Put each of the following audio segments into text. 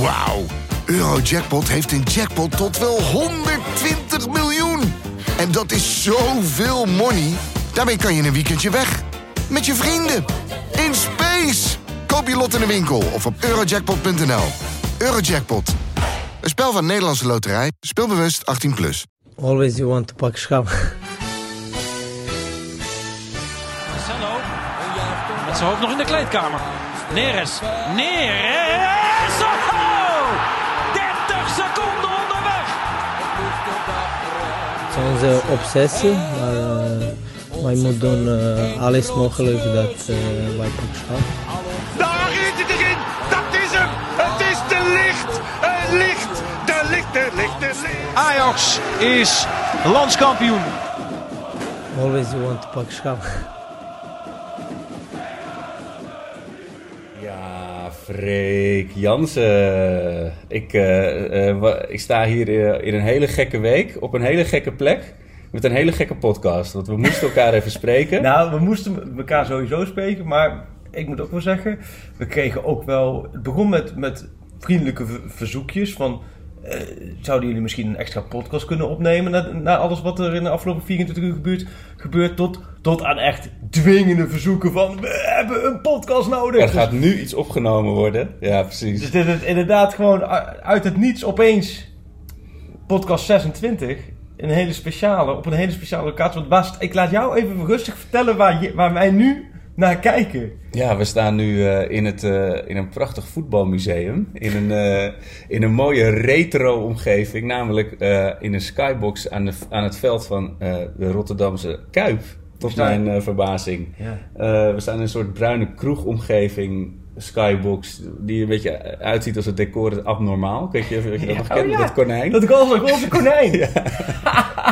Wauw. Eurojackpot heeft een jackpot tot wel 120 miljoen. En dat is zoveel money. Daarmee kan je een weekendje weg. Met je vrienden. In space. Koop je lot in de winkel of op eurojackpot.nl. Eurojackpot. Een spel van Nederlandse Loterij. Speelbewust 18+. Plus. Always you want to pak schap. Marcelo. Met zijn hoofd nog in de kleedkamer. Neres. Neres. Onze obsessie, maar uh, wij moeten doen uh, alles mogelijk dat uh, wij pak schap. Daar is het erin! Dat is hem! Het is de licht! Het licht! De licht, de licht, de licht! Ajax is landskampioen. Always you want to pak Freek Jansen. Ik, uh, uh, ik sta hier uh, in een hele gekke week op een hele gekke plek. Met een hele gekke podcast. Want we moesten elkaar even spreken. Nou, we moesten elkaar sowieso spreken. Maar ik moet ook wel zeggen, we kregen ook wel. Het begon met, met vriendelijke verzoekjes van. Uh, zouden jullie misschien een extra podcast kunnen opnemen na, na, alles wat er in de afgelopen 24 uur gebeurt, gebeurt tot, tot aan echt dwingende verzoeken van we hebben een podcast nodig. Er gaat nu iets opgenomen worden. Ja, precies. Dus dit is inderdaad gewoon uit het niets opeens podcast 26 een hele speciale, op een hele speciale locatie. Want Bas, ik laat jou even rustig vertellen waar, je, waar wij nu naar kijken. Ja, we staan nu uh, in, het, uh, in een prachtig voetbalmuseum. In een, uh, in een mooie retro-omgeving. Namelijk in een skybox aan, de, aan het veld van de Rotterdamse Kuip. Tot mijn verbazing. Ja. we staan in een soort bruine kroegomgeving skybox die een beetje uitziet als het decor abnormaal. Weet je, weet je dat nog kennen? Oh, ja. Dat konijn. Dat roze konijn. ja.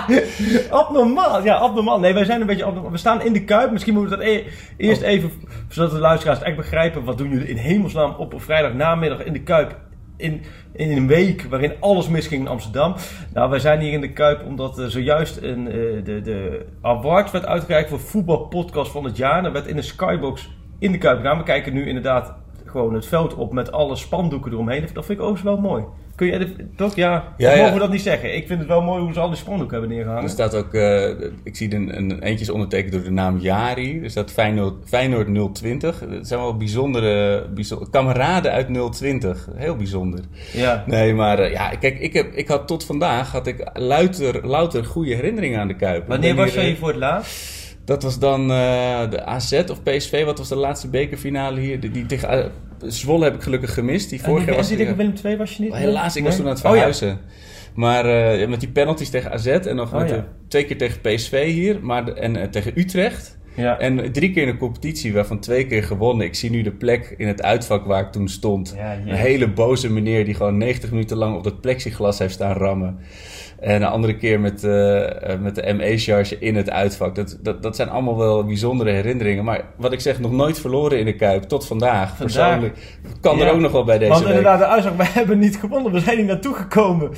abnormaal. Ja, abnormaal. Nee, wij zijn een beetje abnormaal. We staan in de Kuip. Misschien moeten we dat e eerst oh. even, zodat de luisteraars echt begrijpen. Wat doen jullie in hemelsnaam op een vrijdagnamiddag in de Kuip? In, in een week waarin alles misging in Amsterdam. Nou, wij zijn hier in de Kuip omdat er zojuist een, uh, de, de award werd uitgereikt voor voetbalpodcast van het jaar. Dat werd in een skybox in de Kuip gedaan. We kijken nu inderdaad gewoon het veld op met alle spandoeken eromheen. Dat vind ik overigens wel mooi. Kun je toch? Ja, ja, ja. mogen we dat niet zeggen? Ik vind het wel mooi hoe ze al die spandoeken hebben neergehangen. Er staat ook, uh, ik zie een, een eentje is ondertekend door de naam Jari. Er staat Feyenoord, Feyenoord 020. Dat zijn wel bijzondere, bijzondere kameraden uit 020. Heel bijzonder. Ja. Nee, maar uh, ja, kijk, ik, heb, ik had tot vandaag had ik louter, louter goede herinneringen aan de Kuip. Wanneer was jij hier voor het laatst? Dat was dan uh, de AZ of PSV. Wat was de laatste bekerfinale hier? Die, die tegen uh, Zwolle heb ik gelukkig gemist. Die vorige jaar was die tegen Willem II was je niet? Oh, helaas, ik was toen aan het verhuizen. Oh, ja. Maar uh, met die penalties tegen AZ en nog Oh, met de, twee keer tegen PSV hier. Maar de, en tegen Utrecht. Ja. En drie keer in de competitie, waarvan twee keer gewonnen. Ik zie nu de plek in het uitvak waar ik toen stond. Ja, een hele boze meneer die gewoon 90 minuten lang op dat plexiglas heeft staan rammen. En een andere keer met, uh, met de ME-charge in het uitvak. Dat, dat, dat zijn allemaal wel bijzondere herinneringen. Maar wat ik zeg, nog nooit verloren in de Kuip. Tot vandaag. vandaag. Persoonlijk kan er ook nog wel bij deze Want week. inderdaad, de uitslag, wij hebben niet gewonnen. We zijn hier naartoe gekomen.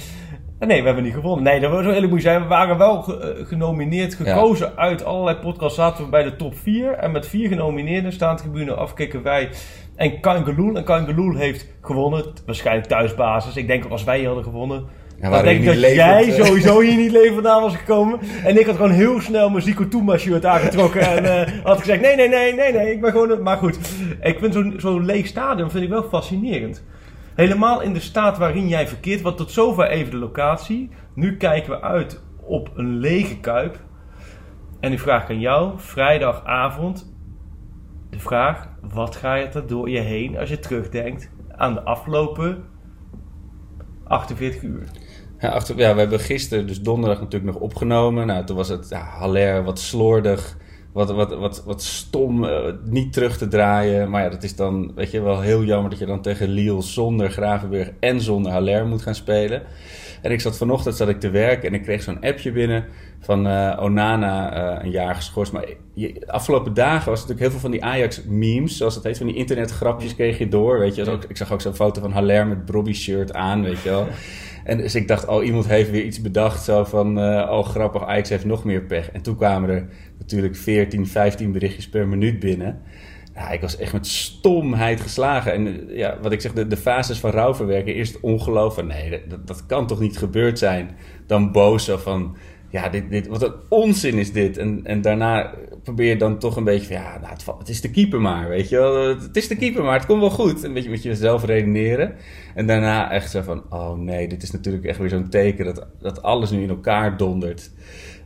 Nee, we hebben niet gewonnen. Nee, dat was zo eerlijk moet zijn. We waren wel ge genomineerd, gekozen ja. uit allerlei podcasts. Zaten we bij de top 4. En met vier genomineerden staan tribune afkikken wij en Kangeloel. En Kangeloel heeft gewonnen. Waarschijnlijk thuisbasis. Ik denk als wij hier hadden gewonnen... Ja, dan denk ik dat jij sowieso hier niet leven vandaan was gekomen. En ik had gewoon heel snel mijn Zico Touma shirt aangetrokken. en uh, had gezegd, nee, nee, nee, nee, nee, ik ben gewoon... Maar goed, ik vind zo'n zo leeg stadion vind ik wel fascinerend. Helemaal in de staat waarin jij verkeert. Want tot zover even de locatie. Nu kijken we uit op een lege kuip. En die vraag aan jou, vrijdagavond. De vraag, wat ga je er door je heen als je terugdenkt aan de afgelopen 48 uur? Ja, achter, ja, we hebben gisteren, dus donderdag natuurlijk nog opgenomen. Nou, toen was het ja, Haller wat slordig, wat, wat, wat, wat stom, uh, niet terug te draaien. Maar ja, dat is dan, weet je, wel heel jammer dat je dan tegen Lille zonder Gravenberg en zonder Haller moet gaan spelen. En ik zat vanochtend zat ik te werken en ik kreeg zo'n appje binnen van uh, Onana uh, een jaar geschorst. Maar je, afgelopen dagen was natuurlijk heel veel van die Ajax-memes, zoals het heet, van die internetgrapjes kreeg je door. Weet je, ook, ik zag ook zo'n foto van Haller met Brobby-shirt aan, weet je wel. En dus ik dacht, oh, iemand heeft weer iets bedacht. Zo van, uh, oh, grappig, Ajax heeft nog meer pech. En toen kwamen er natuurlijk 14, 15 berichtjes per minuut binnen. Ja, ik was echt met stomheid geslagen. En eh, ja, wat ik zeg, de, de fases van rouwverwerken. Eerst ongeloof van nee, dat, dat kan toch niet gebeurd zijn. Dan boos zo van, ja, dit, dit, wat een onzin is dit. En, en daarna probeer je dan toch een beetje van, ja, nou, het, is de keeper maar, weet je wel. Het is de keeper maar, het komt wel goed. Een beetje met jezelf redeneren. En daarna echt zo van, oh nee, dit is natuurlijk echt weer zo'n teken dat, dat alles nu in elkaar dondert.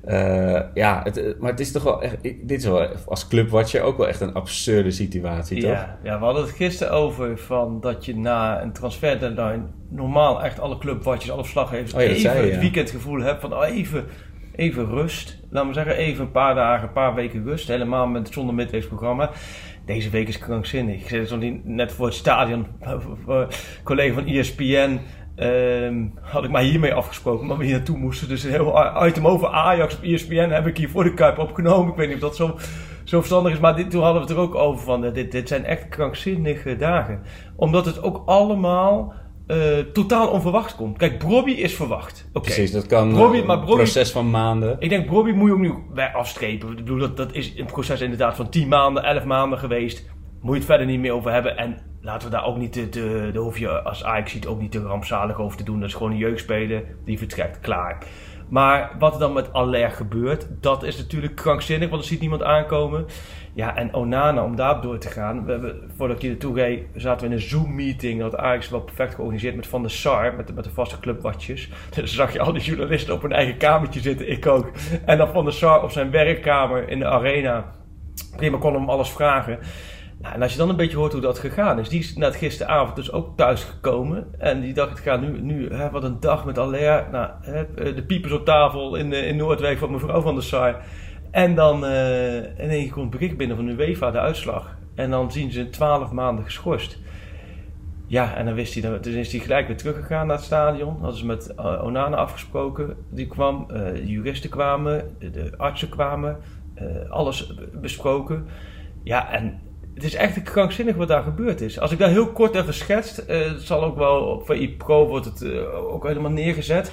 Eh, ja, het, eh, maar het is toch wel echt, dit is wel als clubwatcher ook wel echt een absurde situatie, toch? Ja, ja, we hadden het gisteren over van dat je na een transfer deadline normaal echt alle clubwatjes, alle verslaggevers Oh ja, even zei het weekendgevoel hebt van oh, even, even rust. Laten we zeggen even een paar dagen, een paar weken rust. Helemaal met zonder midweeksprogramma. Deze week is krankzinnig. Ik zit net voor het stadion, collega van ESPN. ehm, had ik maar hiermee afgesproken, omdat we hier naartoe moesten. Dus een heel item over Ajax op ESPN heb ik hier voor de Kuip opgenomen. Ik weet niet of dat zo, zo verstandig is, maar dit, toen hadden we het er ook over van. eh, dit, dit zijn echt krankzinnige dagen. Omdat het ook allemaal eh, totaal onverwacht komt. Kijk, Brobby is verwacht. Oké. Precies, dat kan Robbie- eh, maar een Robbie- proces van maanden. Ik denk, Brobby moet je ook nu bij afstrepen. Ik bedoel, dat, dat is een proces inderdaad van 10 maanden, 11 maanden geweest. Moet je het verder niet meer over hebben. En laten we daar ook niet, te, te, daar hoef je als Ajax ziet ook niet te rampzalig over te doen. Dat is gewoon een jeugdspeler die vertrekt, klaar. Maar wat er dan met Aller gebeurt, dat is natuurlijk krankzinnig, want er ziet niemand aankomen. Ja, en Onana, om daarop door te gaan. We voordat ik hier naartoe reed, zaten we in een Zoom-meeting. Dat Ajax wel perfect georganiseerd met Van der Sar, met, de- met de vaste clubwatjes. Dus zag je al die journalisten op hun eigen kamertje zitten, ik ook. En dan Van der Sar op zijn werkkamer in de arena. Prima, kon hem alles vragen. Nou, en als je dan een beetje hoort hoe dat gegaan is. Die is net gisteravond dus ook thuis gekomen. En die dacht, ik ga nu, nu hè, wat een dag met Aller. Nou, hè, de piepers op tafel in, eh, in Noordwijk van mevrouw van der Sar. En dan eh in één keer komt het bericht binnen van UEFA, de uitslag. En dan zien ze 12 maanden geschorst. Ja, en dan wist hij, toen is hij gelijk weer teruggegaan naar het stadion. Hadden ze met eh, Onana afgesproken. Die kwam, eh, juristen kwamen, de, artsen kwamen, alles besproken. Ja, en het is echt krankzinnig wat daar gebeurd is. Als ik daar heel kort even schets, het zal ook wel op VI Pro wordt het ook helemaal neergezet.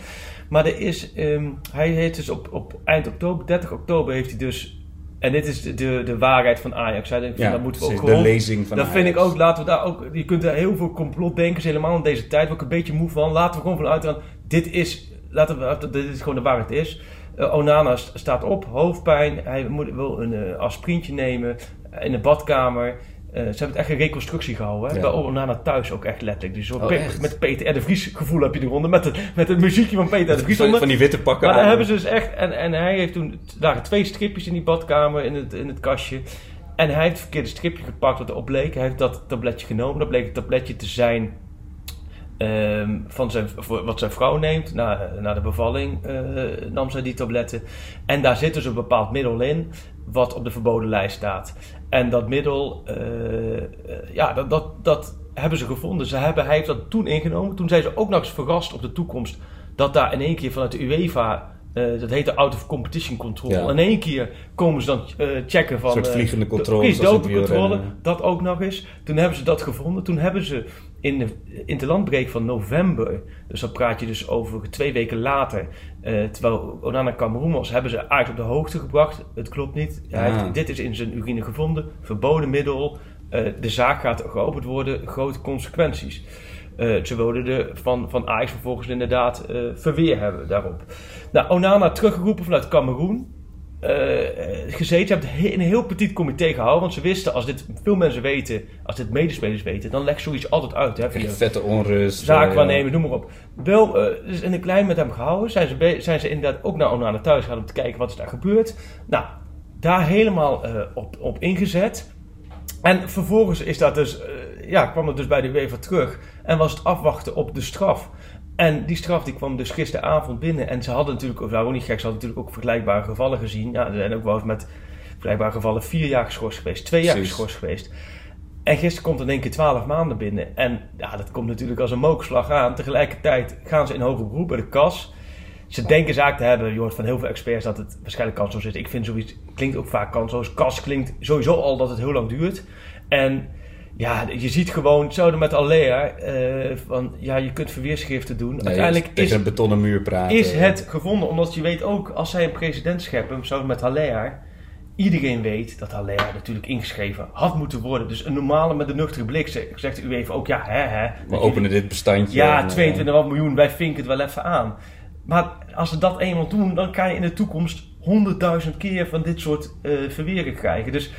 Maar er is, ehm, hij heeft dus op, op eind oktober, 30 oktober heeft hij dus, en dit is de, de, de waarheid van Ajax. Ja, dat moeten we ook gewoon de lezing van dat Ajax. vind ik ook, laten we daar ook, je kunt er heel veel complotdenkers helemaal in deze tijd, waar ik een beetje moe van, laten we gewoon vanuit gaan, dit is, laten we, dit is gewoon de waarheid is. Eh, Onana st- staat op, hoofdpijn, hij moet, wil een eh aspirintje nemen in de badkamer. Eh, ze hebben het echt een reconstructie gehouden. Hè? Ja. Bij Onana thuis ook echt letterlijk. Dus Oh, echt? met Peter R. de Vries gevoel heb je eronder. Met het, met het muziekje van Peter R. de Vries Van, onder. van die witte pakken Maar daar hebben ze dus echt. En, en hij heeft toen. Lagen twee stripjes in die badkamer, in het, in het kastje. En hij heeft het verkeerde stripje gepakt wat erop bleek. Hij heeft dat tabletje genomen. Dat bleek het tabletje te zijn. ehm, van zijn, wat zijn vrouw neemt. Na, na de bevalling eh, nam zij die tabletten. En daar zit dus een bepaald middel in. Wat op de verboden lijst staat. En dat middel. eh, eh, ja, dat, dat, dat hebben ze gevonden. Ze hebben, hij heeft dat toen ingenomen. Toen zijn ze ook nog eens verrast op de toekomst. Dat daar in één keer vanuit de UEFA. eh, dat heet de Out of Competition Control. Ja. In één keer komen ze dan eh, checken van... Een soort vliegende Precies, dopencontrole. wielrennen. Dat ook nog eens. Toen hebben ze dat gevonden. Toen hebben ze in de interlandbreek van november... Dus dan praat je dus over twee weken later... eh, terwijl Onana Cameroen was... hebben ze eigenlijk op de hoogte gebracht. Het klopt niet. Hij heeft, dit is in zijn urine gevonden. Verboden middel. Eh, de zaak gaat geopend worden. Grote consequenties. Eh, ze wilden er van, van Ajax vervolgens inderdaad verweer hebben daarop. Nou, Onana teruggeroepen vanuit Cameroen. Eh, gezeten. Ze hebben het he- in een heel petit comité gehouden. Want ze wisten, als dit veel mensen weten, als dit medespelers weten, dan legt zoiets altijd uit. Hè, via vette onrust. zaak eh, waarnemen, noem maar op. Wel, eh, dus in een klein met hem gehouden. Zijn ze, zijn ze inderdaad ook naar Onana thuis gegaan om te kijken wat is daar gebeurd. Nou, daar helemaal eh, op, op ingezet. En vervolgens is dat dus, eh, ja, kwam het dus bij de UEFA terug. En was het afwachten op de straf. En die straf die kwam dus gisteravond binnen. En ze hadden natuurlijk, of nou niet gek, ze hadden natuurlijk ook vergelijkbare gevallen gezien. Ja, er zijn ook wel eens met vergelijkbare gevallen vier jaar geschorst geweest, twee jaar Precies. geschorst geweest. En gisteren komt er in één keer 12 maanden binnen. En ja, dat komt natuurlijk als een mookslag aan. Tegelijkertijd gaan ze in hoger beroep bij de kas. Ze denken zaak te hebben. Je hoort van heel veel experts dat het waarschijnlijk kansloos is. Ik vind zoiets, klinkt ook vaak kansloos. Kas klinkt sowieso al dat het heel lang duurt. En ja, je ziet gewoon, hetzelfde met Alea, eh, van ja, je kunt verweerschriften doen. Nee, Uiteindelijk is, een betonnen muur praten. is het gevonden, omdat je weet ook, als zij een president scheppen, zo met Haller, iedereen weet dat Haller natuurlijk ingeschreven had moeten worden. Dus een normale met een nuchtere blik zegt u even ook, ja, hè, hè. We openen dit bestandje. Ja, en, eh, 22 miljoen, wij vinken het wel even aan. Maar als ze dat eenmaal doen, dan kan je in de toekomst honderdduizend keer van dit soort verweren krijgen. Dus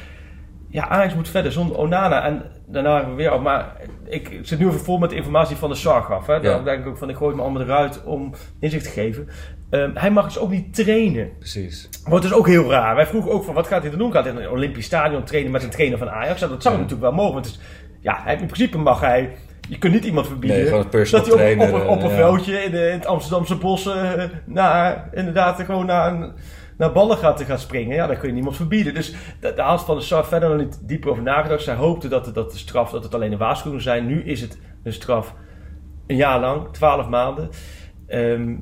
ja, Ajax moet verder zonder Onana. En daarna hebben we weer op. Maar ik zit nu even vol met de informatie van de SAR af. Hè. Ja. Denk ik ook van, ik gooi me allemaal eruit om inzicht te geven. Ehm, hij mag dus ook niet trainen. Precies. Wordt dus ook heel raar. Wij vroegen ook van, wat gaat hij dan doen? Gaat hij in een Olympisch stadion trainen met een trainer van Ajax? Nou, dat zou Ja. natuurlijk wel mogen. Want het is, ja, in principe mag hij... Je kunt niet iemand verbieden Nee, dat hij op, op, trainer, op, een veldje in, de, in het Amsterdamse bos eh, naar, inderdaad gewoon naar, een, naar ballen gaat te gaan springen. Ja, daar kun je niemand verbieden. Dus de, de van de SAR verder nog niet dieper over nagedacht. Zij hoopte dat, het, dat de straf dat het alleen een waarschuwing zou zijn. Nu is het een straf een jaar lang, 12 maanden. Ehm,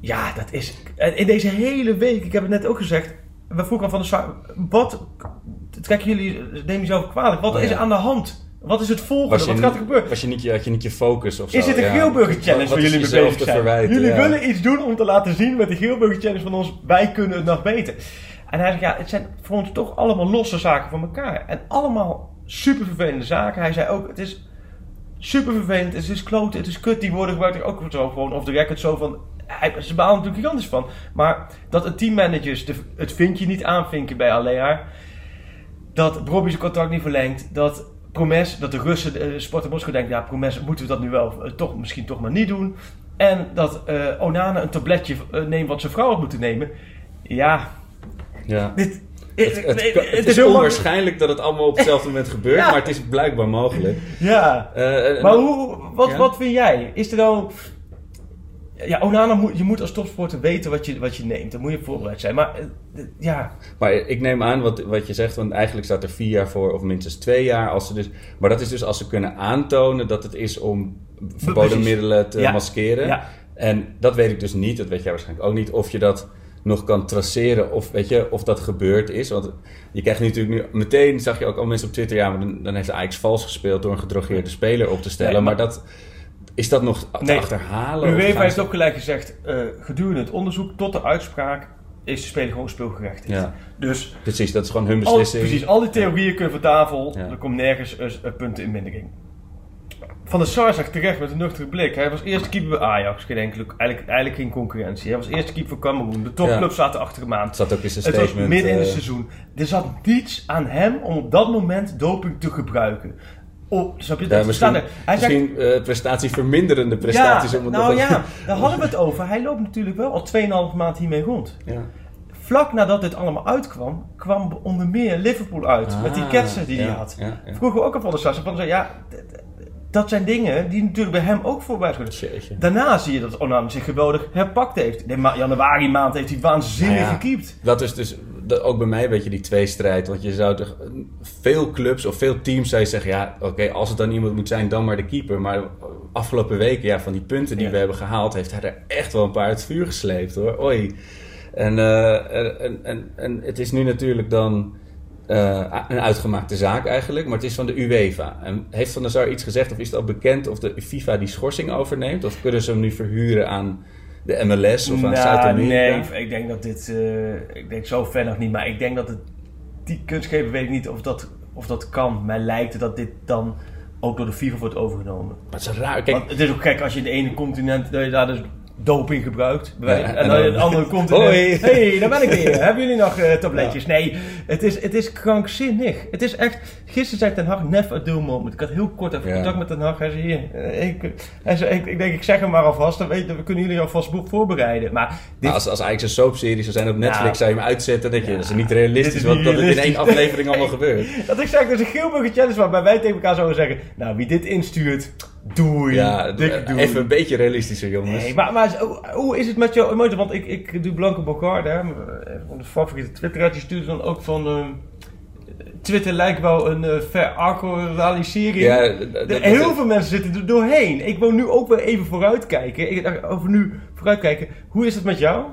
ja, dat is. In deze hele week, ik heb het net ook gezegd. We vroegen van de SAR, wat trekken jullie, neem jezelf kwalijk, wat Oh, is er aan de hand? Wat is het volgende? Wat gaat er gebeuren? was je niet je, had je niet je focus of zo? Is dit een Ja. Geelburger Challenge waar is jullie mee bezig te zijn? verwijten, jullie ja. willen iets doen om te laten zien met de Geelburger Challenge van ons, wij kunnen het nog beter. En hij zegt, ja, het zijn voor ons toch allemaal losse zaken van elkaar. En allemaal super vervelende zaken. Hij zei ook, het is super vervelend, het is kloten, het is kut. Die woorden gebruikt hij ook zo gewoon off the record zo van... Hij, ze balen natuurlijk gigantisch van. Maar dat een teammanagers de, het vinkje niet aanvinken bij Alea. Dat Bobby zijn contract niet verlengt. Dat Promes, dat de Russen, uh, Sparta Moskou denkt... Ja, Promes, moeten we dat nu wel eh, toch, misschien toch maar niet doen. En dat eh, Onana een tabletje eh, neemt wat zijn vrouw had moeten nemen. Ja, Ja. dit... Het, het, nee, het, het is onwaarschijnlijk dat het allemaal op hetzelfde moment gebeurt, Ja. maar het is blijkbaar mogelijk. Ja. Eh, eh, Maar hoe, wat, Ja? wat vind jij? Is er dan... Ja, Onana moet, je moet als topsporter weten wat je, wat je neemt. Dan moet je voorbereid zijn. Maar eh, ja, Maar ik neem aan wat, wat je zegt, want eigenlijk staat er vier jaar voor, of minstens twee jaar. Als ze dus, maar dat is dus als ze kunnen aantonen dat het is om verboden Precies. middelen te Ja. maskeren. Ja. En dat weet ik dus niet, dat weet jij waarschijnlijk ook niet, of je dat nog kan traceren of, weet je, of dat gebeurd is. Want je krijgt nu natuurlijk nu, meteen zag je ook al mensen op Twitter, ja, maar dan, dan heeft Ajax vals gespeeld door een gedrogeerde speler op te stellen. Nee, maar, maar- dat, is dat nog te Nee. achterhalen? UEFA heeft ook gelijk gezegd... eh, gedurende het onderzoek tot de uitspraak... is de speler gewoon speelgerecht. Ja, Dus precies, dat is gewoon hun al, beslissing. precies, al die theorieën kunnen van tafel. Er komt nergens eh, punten in mindering. Van der Sar zag terecht met een nuchtere blik. Hij was eerste keeper bij Ajax. Geen enkele, eigenlijk, eigenlijk geen concurrentie. Hij was eerste keeper van Cameroen. De topclubs zaten achter hem aan. Het zat ook in zijn Het was statement. midden in het eh, seizoen. Er zat niets aan hem om op dat moment doping te gebruiken. Oh, snap je? Ja, Dat misschien er. Hij zegt, eh, prestatieverminderende prestaties. ja, om het nou ja, daar hadden we het over. Hij loopt natuurlijk wel al 2,5 maand hiermee rond. Ja. Vlak nadat dit allemaal uitkwam, kwam onder meer Liverpool uit. met die Ah, ketsen die hij had. we ook al van de Sasser. Van, ja, dat zijn dingen die natuurlijk bij hem ook voorbij. Daarna zie je dat Onan zich geweldig herpakt heeft. De ma- januari maand heeft hij waanzinnig Nou ja. gekiept. Dat is dus dat ook bij mij een beetje die tweestrijd. Want je zou toch veel clubs of veel teams zou je zeggen... ja, oké, als het dan iemand moet zijn, dan maar de keeper. Maar afgelopen weken, ja, van die punten die Ja. we hebben gehaald... heeft hij er echt wel een paar uit het vuur gesleept, hoor. Oei. En, eh, en, en, en het is nu natuurlijk dan eh, een uitgemaakte zaak eigenlijk... maar het is van de UEFA. En heeft Van der Sar iets gezegd of is het al bekend... of de FIFA die schorsing overneemt? Of kunnen ze hem nu verhuren aan de MLS of aan Nou, Zuid-Amerika? nee, ik denk dat dit... eh, ik denk zo ver nog niet. Maar ik denk dat het... Die kunstgever weet ik niet of dat, of dat kan. Mij lijkt dat dit dan ook door de FIFA wordt overgenomen. Maar het is raar. Kijk, Want het is ook gek als je in het ene continent dat je daar dus doping gebruikt. En, en dan het andere continent. Hoi. hey, daar ben ik weer. Hebben jullie nog eh, tabletjes? Nee, het is, het is krankzinnig. Het is echt. Gisteren zei Ten Hag never a dull moment. Ik had heel kort even contact met Ten Hag. Hij zei hier. eh, Ik, hij zei, ik, ik denk, ik zeg hem maar alvast. Dan weet, we kunnen jullie alvast boek voorbereiden. Maar dit, Nou, als, als eigenlijk een soapserie zou zijn op Netflix, Nou, zou je hem uitzetten. Dat, je, dat is niet realistisch, is niet dat het in één aflevering allemaal gebeurt. dat ik zeg, dus een Geelburger challenge waarbij wij tegen elkaar zouden zeggen. Nou, wie dit instuurt, doei. Ja, doei. even een beetje realistischer, jongens. Nee, maar, maar hoe- is het met jouw emotie? Want ik, ik doe Blanco Bogard, hè, onze favoriete twitteraar, die stuurt dan ook van... ehm, Twitter lijkt wel een uh, veractualisering. Ja, De- heel veel mensen zitten er doorheen. Ik wil nu ook weer even vooruitkijken. Ik dacht over nu vooruitkijken. Hoe is het met jou?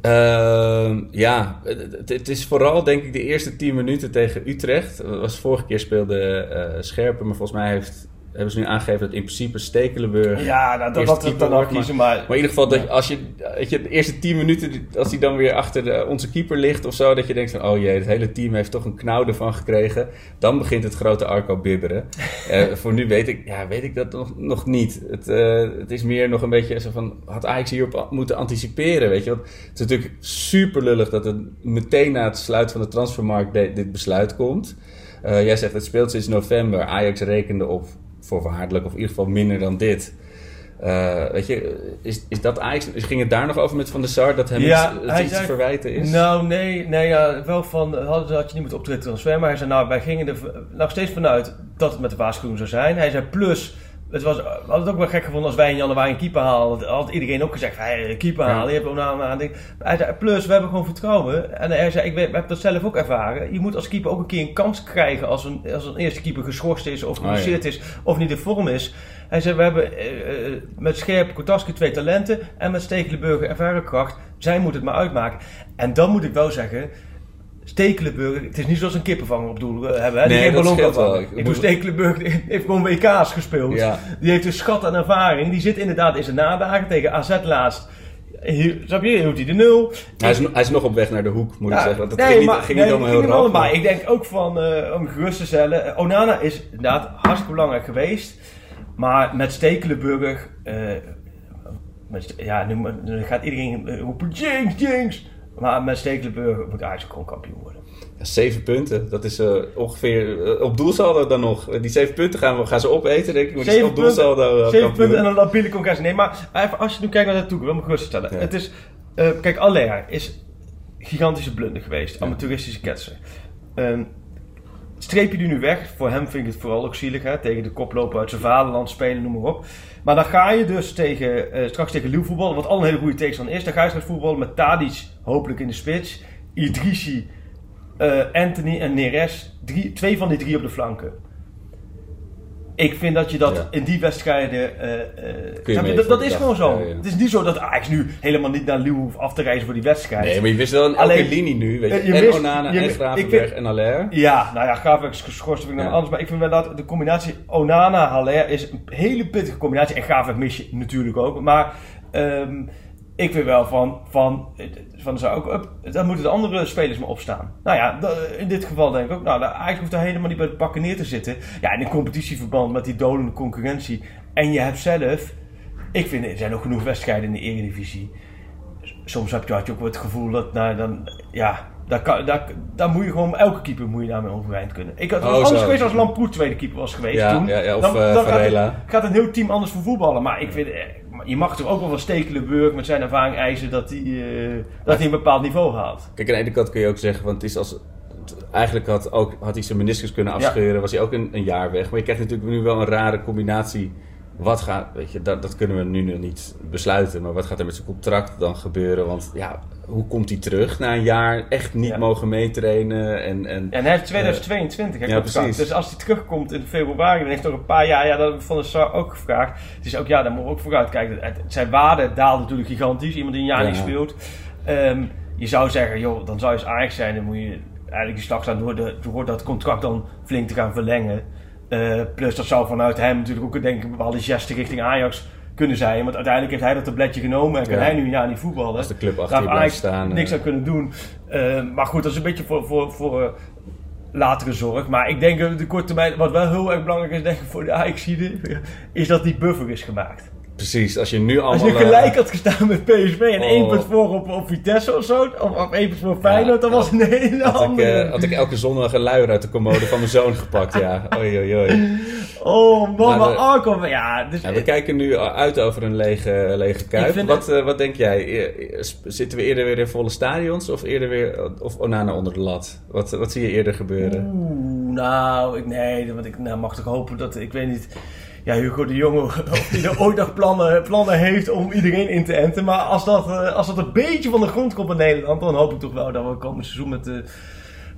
Ehm, ja, het, is vooral denk ik de eerste 10 minuten tegen Utrecht. Dat was vorige keer speelde eh Scherpen, maar volgens mij heeft hebben ze nu aangegeven dat in principe Stekelenburg... Ja, nou, dat, dat, dat, dan wordt, kiezen, maar, maar... in ieder geval, dat als je, weet je de eerste 10 minuten, als hij dan weer achter de, onze keeper ligt of zo, dat je denkt van, oh jee, het hele team heeft toch een knauw ervan gekregen. Dan begint het grote Arco bibberen. Eh, voor nu weet ik, ja, weet ik dat nog, nog niet. Het, eh, het is meer nog een beetje zo van, had Ajax hierop moeten anticiperen, weet je. Want het is natuurlijk super lullig dat het meteen na het sluiten van de transfermarkt dit besluit komt. Eh, jij zegt, het speelt sinds november. Ajax rekende op voorwaardelijk, of in ieder geval minder dan dit. Eh, weet je, is, is dat Ajax, ging het daar nog over met Van der Sar, dat hem Ja, iets, hij iets te verwijten is? Nou, nee, nee ja, wel van, had, had je niet moeten optreden transfer, maar hij zei, nou, wij gingen er nog steeds vanuit dat het met de waarschuwing zou zijn. Hij zei, plus, het was, we hadden het ook wel gek gevonden als wij in januari een keeper halen. Dat had iedereen ook gezegd, hey, keeper Ja. halen, je hebt ook nou zei, plus, we hebben gewoon vertrouwen. En hij zei, ik heb dat zelf ook ervaren. Je moet als keeper ook een keer een kans krijgen als een, als een eerste keeper geschorst is of Oh, ja. geblesseerd is of niet in vorm is. Hij zei, we hebben eh, eh, met Scherp, Kotaski twee talenten en met Stekelenburger ervaren kracht. Zij moeten het maar uitmaken. En dan moet ik wel zeggen, Stekelenburger, het is niet zoals een kippenvanger op doel eh, hebben. Hè? Die Nee, geen dat ballon kan wel. vangen. Ik Stekelenburger heeft gewoon WK's gespeeld. Ja. Die heeft een schat aan ervaring. Die zit inderdaad in zijn nadagen tegen AZ laast. Hier, snap je? Hield hij de nul. Hij, is, hij is nog op weg naar de hoek, moet ik zeggen. Dat nee, ging niet, maar, ging nee, niet allemaal heel rap. Maar ik denk ook van, eh, om gerust te stellen, eh, Onana is inderdaad hartstikke belangrijk geweest. Maar met Stekelenburg, eh, met, ja, nu, nu gaat iedereen roepen, Jinx, Jinx. Maar met Stekelenburg moet Ajax gewoon kampioen worden. Ja, zeven punten, dat is eh, ongeveer eh, op doelsaldo dan nog. Die zeven punten gaan, we, gaan ze opeten, denk ik. Maar Zeven op doelsaldo punten, eh, zeven punten en een labiele congres. Nee, maar even, als je nu kijkt naar de toekomst, wil ik me geruststellen. Ja. Het is, kijk, Aller is gigantische blunder geweest. Amateuristische ketsen. Ehm, streep je die nu weg? Voor hem vind ik het vooral ook zielig. Hè? Tegen de koploper uit zijn vaderland spelen, noem maar op. Maar dan ga je dus tegen, eh, straks tegen Liel voetballen, wat al een hele goede tegenstander is. Dan ga je straks voetballen met Tadic, hopelijk in de spits. Idrissi, eh, Anthony en Neres. Drie, twee van die drie op de flanken. Ik vind dat je dat Ja. in die wedstrijden. eh, eh, je je? dat, is gewoon zo. Ja, ja. Het is niet zo dat Ajax nu helemaal niet naar Liel hoeft af te reizen voor die wedstrijd. Nee, maar je wist wel een Alleen- linie nu, weet je. Eh, je en wist- Onana en Gravenberg en Allaire. Ja, nou ja, Graafwerk is geschorst, vind ik Ja. anders. Maar ik vind wel dat de combinatie Onana-Haller is een hele pittige combinatie. En Graafwerk mis je natuurlijk ook. Maar ehm, ik vind wel van, van, van zou ook, up, dan moeten de andere spelers maar opstaan. Nou ja, in dit geval denk ik ook, nou, Ajax hoeft daar helemaal niet bij de pakken neer te zitten. Ja, in een competitieverband met die dolende concurrentie. En je hebt zelf, ik vind er zijn ook genoeg wedstrijden in de Eredivisie soms heb je, had je ook het gevoel dat, nou, dan, ja, daar, kan, daar, daar moet je gewoon, elke keeper moet je daarmee overeind kunnen. Ik had het Oh, anders zo. geweest als Lamproet tweede keeper was geweest Ja, toen. ja, ja, of, dan, eh, dan gaat, het- gaat een heel team anders voor voetballen. Maar ik vind, eh, je mag toch ook wel van Stekelenburg met zijn ervaring eisen dat hij, eh, dat hij een bepaald niveau haalt. Kijk, aan de ene kant kun je ook zeggen, want het is als... Eigenlijk had, ook, had hij zijn meniscus kunnen afscheuren, was hij ook een, een jaar weg. Maar je krijgt natuurlijk nu wel een rare combinatie. Wat gaat, weet je, dat, dat kunnen we nu nog niet besluiten. Maar wat gaat er met zijn contract dan gebeuren? Want ja, hoe komt hij terug na een jaar echt niet Ja. mogen meetrainen? En, en, En hij heeft 2022, hè, Ja, contract. precies. Dus als hij terugkomt in februari, dan heeft hij nog een paar jaar, ja, dat heb ik van de Sar ook gevraagd. Het is ook, ja, daar moeten we ook vooruit kijken. Het- Zijn waarde daalt natuurlijk gigantisch. Iemand die een jaar Ja. niet speelt. Ehm, je zou zeggen, joh, dan zou je als Ajax zijn, dan moet je eigenlijk die slag staan door, de, door dat contract dan flink te gaan verlengen. Eh, plus dat zou vanuit hem natuurlijk ook denk ik, een bepaalde geste richting Ajax kunnen zijn. Want uiteindelijk heeft hij dat tabletje genomen en kan Ja. hij nu een jaar niet voetballen. Als de club achter Daar blijft staan, niks eh. aan kunnen doen. Eh, maar goed, dat is een beetje voor, voor, voor eh, latere zorg. Maar ik denk dat de korte termijn, wat wel heel erg belangrijk is denk ik voor de ajax is dat die buffer is gemaakt. Precies, als je nu Als allemaal... je gelijk eh, had gestaan met PSV en Oh. één punt voor op, op Vitesse of zo, of, of één punt voor Feyenoord, dan Ja, was het een hele had ik, andere. eh, had ik elke zondag een luier uit de commode van mijn zoon gepakt, ja. Oei, oei, oei. oh man, Maar maar de- Arco, ja. Dus, Ja, we kijken nu uit over een lege, lege kuip. Wat, eh, wat denk jij? Zitten we eerder weer in volle stadions of eerder weer of Onana onder de lat? Wat, wat zie je eerder gebeuren? Oeh, nou, ik, nee, want ik nou, mag toch hopen dat, ik weet niet, ja, Hugo de Jonge, er ooit nog plannen, plannen heeft om iedereen in te enten. Maar als dat, eh, als dat een beetje van de grond komt in Nederland, dan hoop ik toch wel dat we komend seizoen met, eh,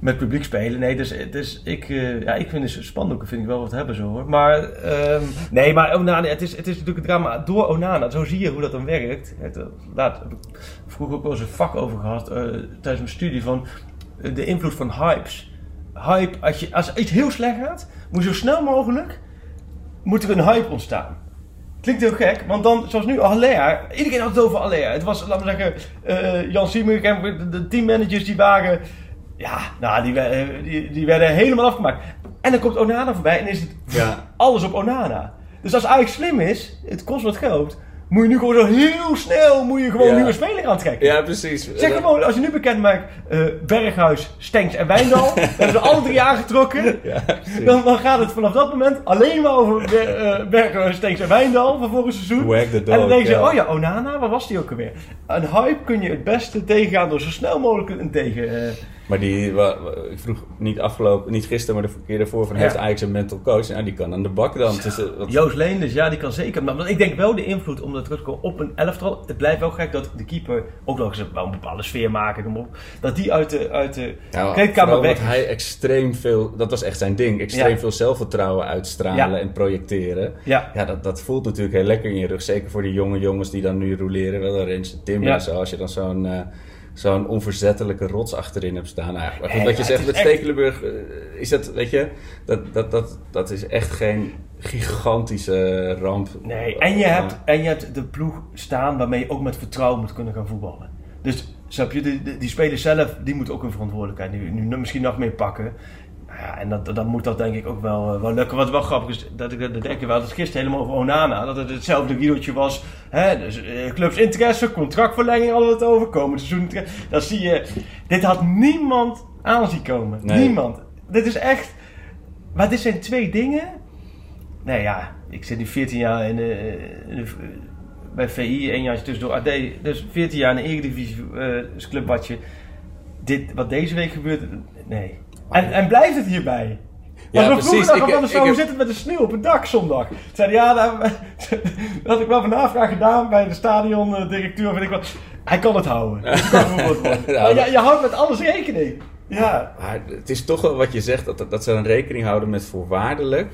met publiek spelen. Nee, dus, dus ik, eh, ja, ik vind de spandoeken vind ik wel wat hebben zo hoor. Maar, ehm, nee, maar Onana, het is, het is natuurlijk het drama door Onana. Zo zie je hoe dat dan werkt. Het, eh, laat, heb ik vroeger ook wel eens een vak over gehad eh, tijdens mijn studie van eh, de invloed van hypes hype, als, je, als iets heel slecht gaat, moet je zo snel mogelijk moet er een hype ontstaan. Klinkt heel gek, want dan, zoals nu, Alea. Iedereen had het over Alea. Het was, laten we zeggen, eh, Jan Siemer en de, de teammanagers die waren... Ja, nou, die, eh, die, die werden helemaal afgemaakt. En dan komt Onana voorbij en is het Ja. alles op Onana. Dus als Ajax slim is, het kost wat geld... Moet je nu gewoon zo heel snel moet je gewoon Ja. nieuwe speler aantrekken. Ja, precies. Zeg gewoon, als je nu bekend maakt, eh, Berghuis, Stenks en Wijndal, dan hebben ze alle drie aangetrokken. Ja. Dan, dan gaat het vanaf dat moment alleen maar over eh, Berghuis, Stenks en Wijndal van vorig seizoen. Dog, en dan denk je, oh ja, Onana, waar was die ook alweer? Een hype kun je het beste tegengaan door zo snel mogelijk een tegen... eh, Maar die, ik vroeg niet afgelopen, niet gisteren, maar de keer daarvoor van Ja. heeft Ajax een mental coach? Nou, die kan aan de bak dan. Is, eh, wat- Joost Leenders, ja, die kan zeker. Maar want ik denk wel de invloed om dat terug te komen op een elftal. Het blijft wel gek dat de keeper ook nog eens wel een bepaalde sfeer maken. noem op, Dat die uit de, uit de Ja, kleedkamer weg hij extreem veel, dat was echt zijn ding, extreem Ja. veel zelfvertrouwen uitstralen en projecteren. Ja. Ja, dat, dat voelt natuurlijk heel lekker in je rug. Zeker voor die jonge jongens die dan nu roleren. Wel een Rens Timmer Ja. en zo. Als je dan zo'n eh, zo'n onverzettelijke rots achterin hebt staan. Nou, ja, goed, Ja, wat je zegt met echt- Stekelenburg, eh, is dat, weet je, dat, dat, dat, dat is echt geen gigantische ramp. Nee, en je, hebt, en je hebt de ploeg staan waarmee je ook met vertrouwen moet kunnen gaan voetballen. Dus snap je, die, die, die spelers zelf, die moeten ook een verantwoordelijkheid nu, nu misschien nog meer pakken. Ja, en dat, dan moet dat denk ik ook wel, eh, wel lukken. Wat wel grappig is, dat ik dat denk ik wel, dat gisteren helemaal over Onana, dat het hetzelfde riedeltje was. Hè, dus, eh, clubs interesse, contractverlenging we het over, komend seizoen. Dan zie je, dit had niemand aan zien komen. Nee. Niemand. Dit is echt, maar dit zijn twee dingen. Nee ja, ik zit nu 14 jaar in de, in de- bij VI, één jaar tussendoor AD. Dus 14 jaar in de Eredivisie eh is clubwatje. Dit, wat deze week gebeurt, nee. En, en blijft het hierbij? Ja, we precies. vroegen Ik- hoe zit het met de sneeuw op het dak zondag? Zeiden ja, daar, dat had ik wel van navraag gedaan bij de stadiondirecteur. Weet ik wat. Hij kan het houden. Maar je, je houdt met alles rekening. Ja. Maar het is toch wel wat je zegt, dat, dat ze een rekening houden met voorwaardelijk.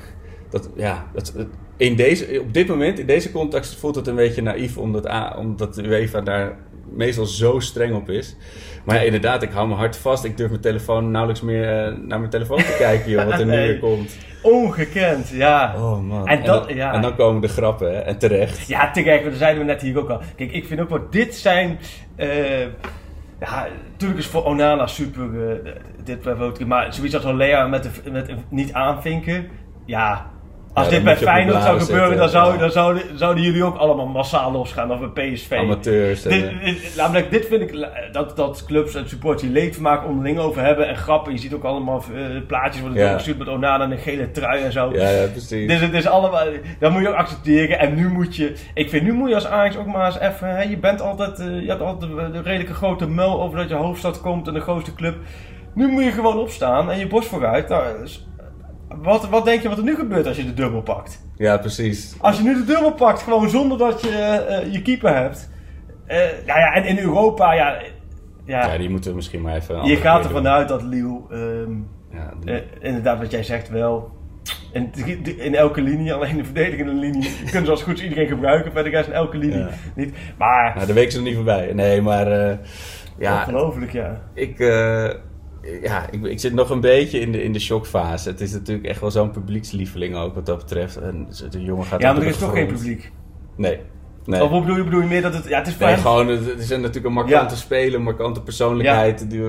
Dat, ja, dat, in deze, op dit moment, in deze context, voelt het een beetje naïef, omdat, A, omdat de UEFA daar meestal zo streng op is. Maar ja, inderdaad, ik hou me hard vast. Ik durf mijn telefoon nauwelijks meer eh, naar mijn telefoon te kijken, joh, wat er nu weer komt. Ongekend, ja. Oh man. En dat- dan, ja. en dan komen de grappen, hè, en terecht. Ja, terecht, dat zeiden we net hier ook al. Kijk, ik vind ook wel, dit zijn... eh, ja, natuurlijk is voor Onana super, eh, dit bij Woutke, maar zoiets als Lea met, de, met niet aanvinken, ja... Als dit bij Feyenoord zou gebeuren, dan, zou, dan zouden, zouden jullie ook allemaal massaal losgaan. Of bij PSV. Amateurs. Dit, eh, dit, namelijk, dit vind ik dat, dat clubs en supporters die leedvermaak onderling over hebben en grappen. Je ziet ook allemaal eh, plaatjes worden Ja. doorgestuurd met Onana en een gele trui en zo. ja, ja, precies. Dus het is allemaal, dat moet je ook accepteren. En nu moet je, ik vind nu moet je als Ajax ook maar eens even, hè, je bent altijd, eh, je hebt altijd de, de redelijke grote mel over dat je hoofdstad komt en de grootste club. Nu moet je gewoon opstaan en je borst vooruit. Nou, wat, wat denk je wat er nu gebeurt als je de dubbel pakt? Ja, precies. Als je nu de dubbel pakt, gewoon zonder dat je eh, eh, je keeper hebt. Eh, nou ja, en in Europa, ja, ja, Ja, die moeten we misschien maar even... je gaat ervan uit dat Lille ehm, Ja, die- inderdaad, wat jij zegt wel. In, in elke linie, alleen de verdedigende linie, kunnen ze als goed iedereen gebruiken. Verder de rest in elke linie Ja. niet. Maar, Nou, de week is er nog niet voorbij. Nee, maar eh, ja, ongelooflijk, ja. ik, ja ik, ik zit nog een beetje in de, in de shockfase. Het is natuurlijk echt wel zo'n publiekslieveling ook wat dat betreft. En de jongen gaat Ja, maar er is toch geen publiek. Nee. nee. Of hoe bedoel je, bedoel je meer dat het... Ja, het is Nee, gewoon, het is natuurlijk een markante Ja. speler, een markante persoonlijkheid. Die,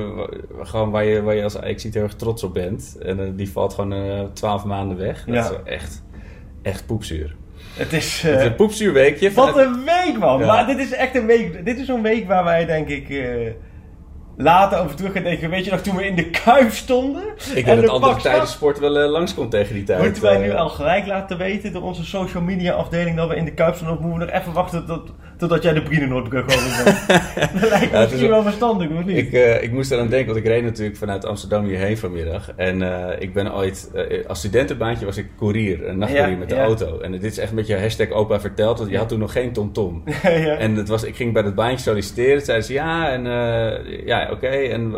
gewoon waar je, waar je als Ajax heel erg trots op bent. En eh, die valt gewoon eh, twaalf maanden weg. Dat Ja. is echt, echt poepzuur. Het is... Het is eh, een poepzuurweekje. wat een week, man. Maar dit is echt een week... Dit is zo'n week waar wij, denk ik... later over terug gaan denken. Weet je nog, toen we in de Kuip stonden? Ik en denk de dat andere pak tijdensport wel eh, langskomt tegen die tijd. Moeten wij nu Eh, al gelijk laten weten door onze social media afdeling dat we in de Kuip staan? Of moeten we nog even wachten tot, totdat jij de Brienenoordbrug over bent? dat lijkt me Ja, misschien wel- verstandig, of niet? Ik, eh, ik moest eraan denken, want ik reed natuurlijk vanuit Amsterdam hierheen vanmiddag. En ik ben ooit, als studentenbaantje was ik koerier, een nachtcourier Ja, met de ja. auto. En dit is echt een beetje hashtag opa verteld, want je had toen nog geen TomTom. ja. En het was, ik ging bij dat baantje solliciteren. Zeiden ze ja, en ja, oké. En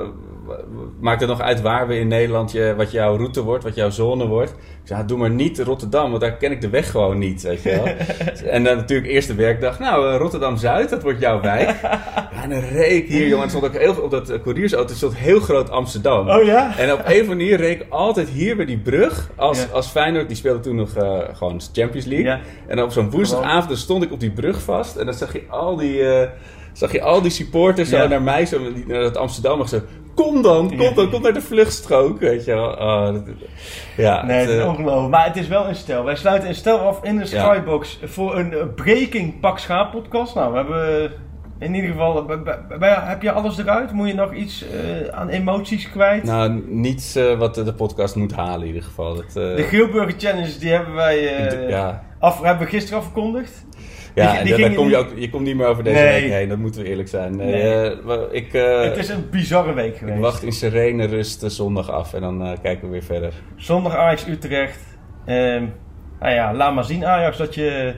maakt het nog uit waar we in Nederland, je, wat jouw route wordt, wat jouw zone wordt? Ik zei, doe maar niet Rotterdam, want daar ken ik de weg gewoon niet, weet je wel. en dan natuurlijk eerste werkdag, nou, eh, Rotterdam-Zuid, dat wordt jouw wijk. ja, en dan reek ik hier, jongen, het stond ook heel, op dat uh, couriersauto stond heel groot Amsterdam. Oh ja? En op een of andere manier reek ik altijd hier bij die brug, als, Ja. als Feyenoord, die speelde toen nog eh, gewoon Champions League. Ja. En op zo'n woensdagavond stond ik op die brug vast. En dan zag je al die, eh, zag je al die supporters zo naar mij, zo, naar dat Amsterdam. Zo, kom dan, kom dan, kom naar de vluchtstrook. Weet je wel. Oh, dat- ja, Nee, het, het is eh, ongelooflijk. Maar het is wel een stel. Wij sluiten een stel af in de Ja. Skybox voor een eh, Breaking Pak Schaap podcast. Nou, we hebben in ieder geval... bij- bij- bij- heb je alles eruit? Moet je nog iets eh, aan emoties kwijt? nou, niets eh, wat de, podcast moet halen in ieder geval. Dat, eh, De Grilburger Challenge, die hebben wij eh, ja, af, hebben we gisteren afgekondigd. Ja die en daar kom je, ook, je komt niet meer over deze Nee. week heen. Dat moeten we eerlijk zijn. Nee, eh, ik, eh, het is een bizarre week ik geweest. wacht in serene rust de zondag af. En dan eh, kijken we weer verder. Zondag Ajax Utrecht. Nou ja, laat maar zien Ajax dat je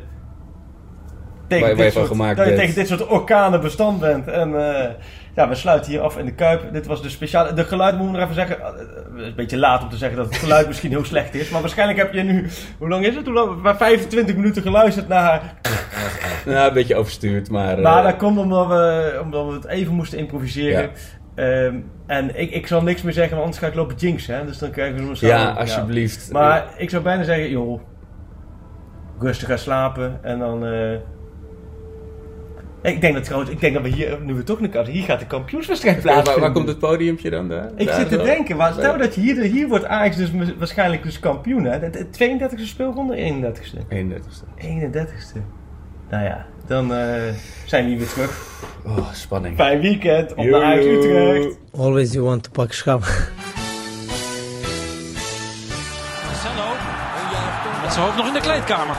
tegen, dit, soort, dat je tegen dit soort orkanen bestand bent. En eh, ja, we sluiten hier af in de Kuip. Dit was de speciale... De geluid moet ik nog even zeggen. eh, Het is een beetje laat om te zeggen dat het geluid misschien heel slecht is. Maar waarschijnlijk heb je nu... Hoe lang is het? Hoe lang? Maar 25 minuten geluisterd naar... Nou, een beetje overstuurd, maar... eh, Maar dat komt omdat we, omdat we het even moesten improviseren. Ehm, en ik, ik zal niks meer zeggen, want anders ga ik lopen jinxen. Hè? Dus dan krijgen we nog ja, alsjeblieft. Maar ik zou bijna zeggen, joh, rustig gaan slapen en dan... eh, ik denk dat trouwens, ik denk dat we hier, nu we toch naar hier gaat de kampioenswedstrijd waar, plaatsvinden. waar komt het podiumpje dan? Daar? Ik Daar zit te zo? denken, maar stel dat je hier, hier wordt Ajax dus waarschijnlijk dus kampioen, hè? De, de 32e speelronde, 31e. 31ste. 31e. Nou ja, dan eh, zijn we hier weer terug. Oh, spanning. Fijn weekend op naar Ajax Utrecht. Always you want to pak schaap. Marcelo. Met zijn hoofd nog in de kleedkamer.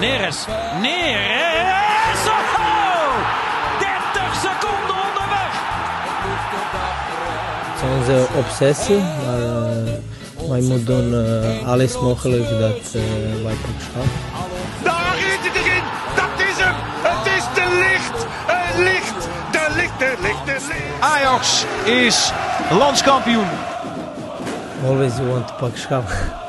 Neres. Neres. Het is onze obsessie, maar uh, wij moeten doen uh, alles mogelijk dat uh, wij pak schaap. Daar is het erin. Dat is hem. Het is de licht. Het licht. De licht, de licht, de licht. Ajax is landskampioen. Always you want to pak.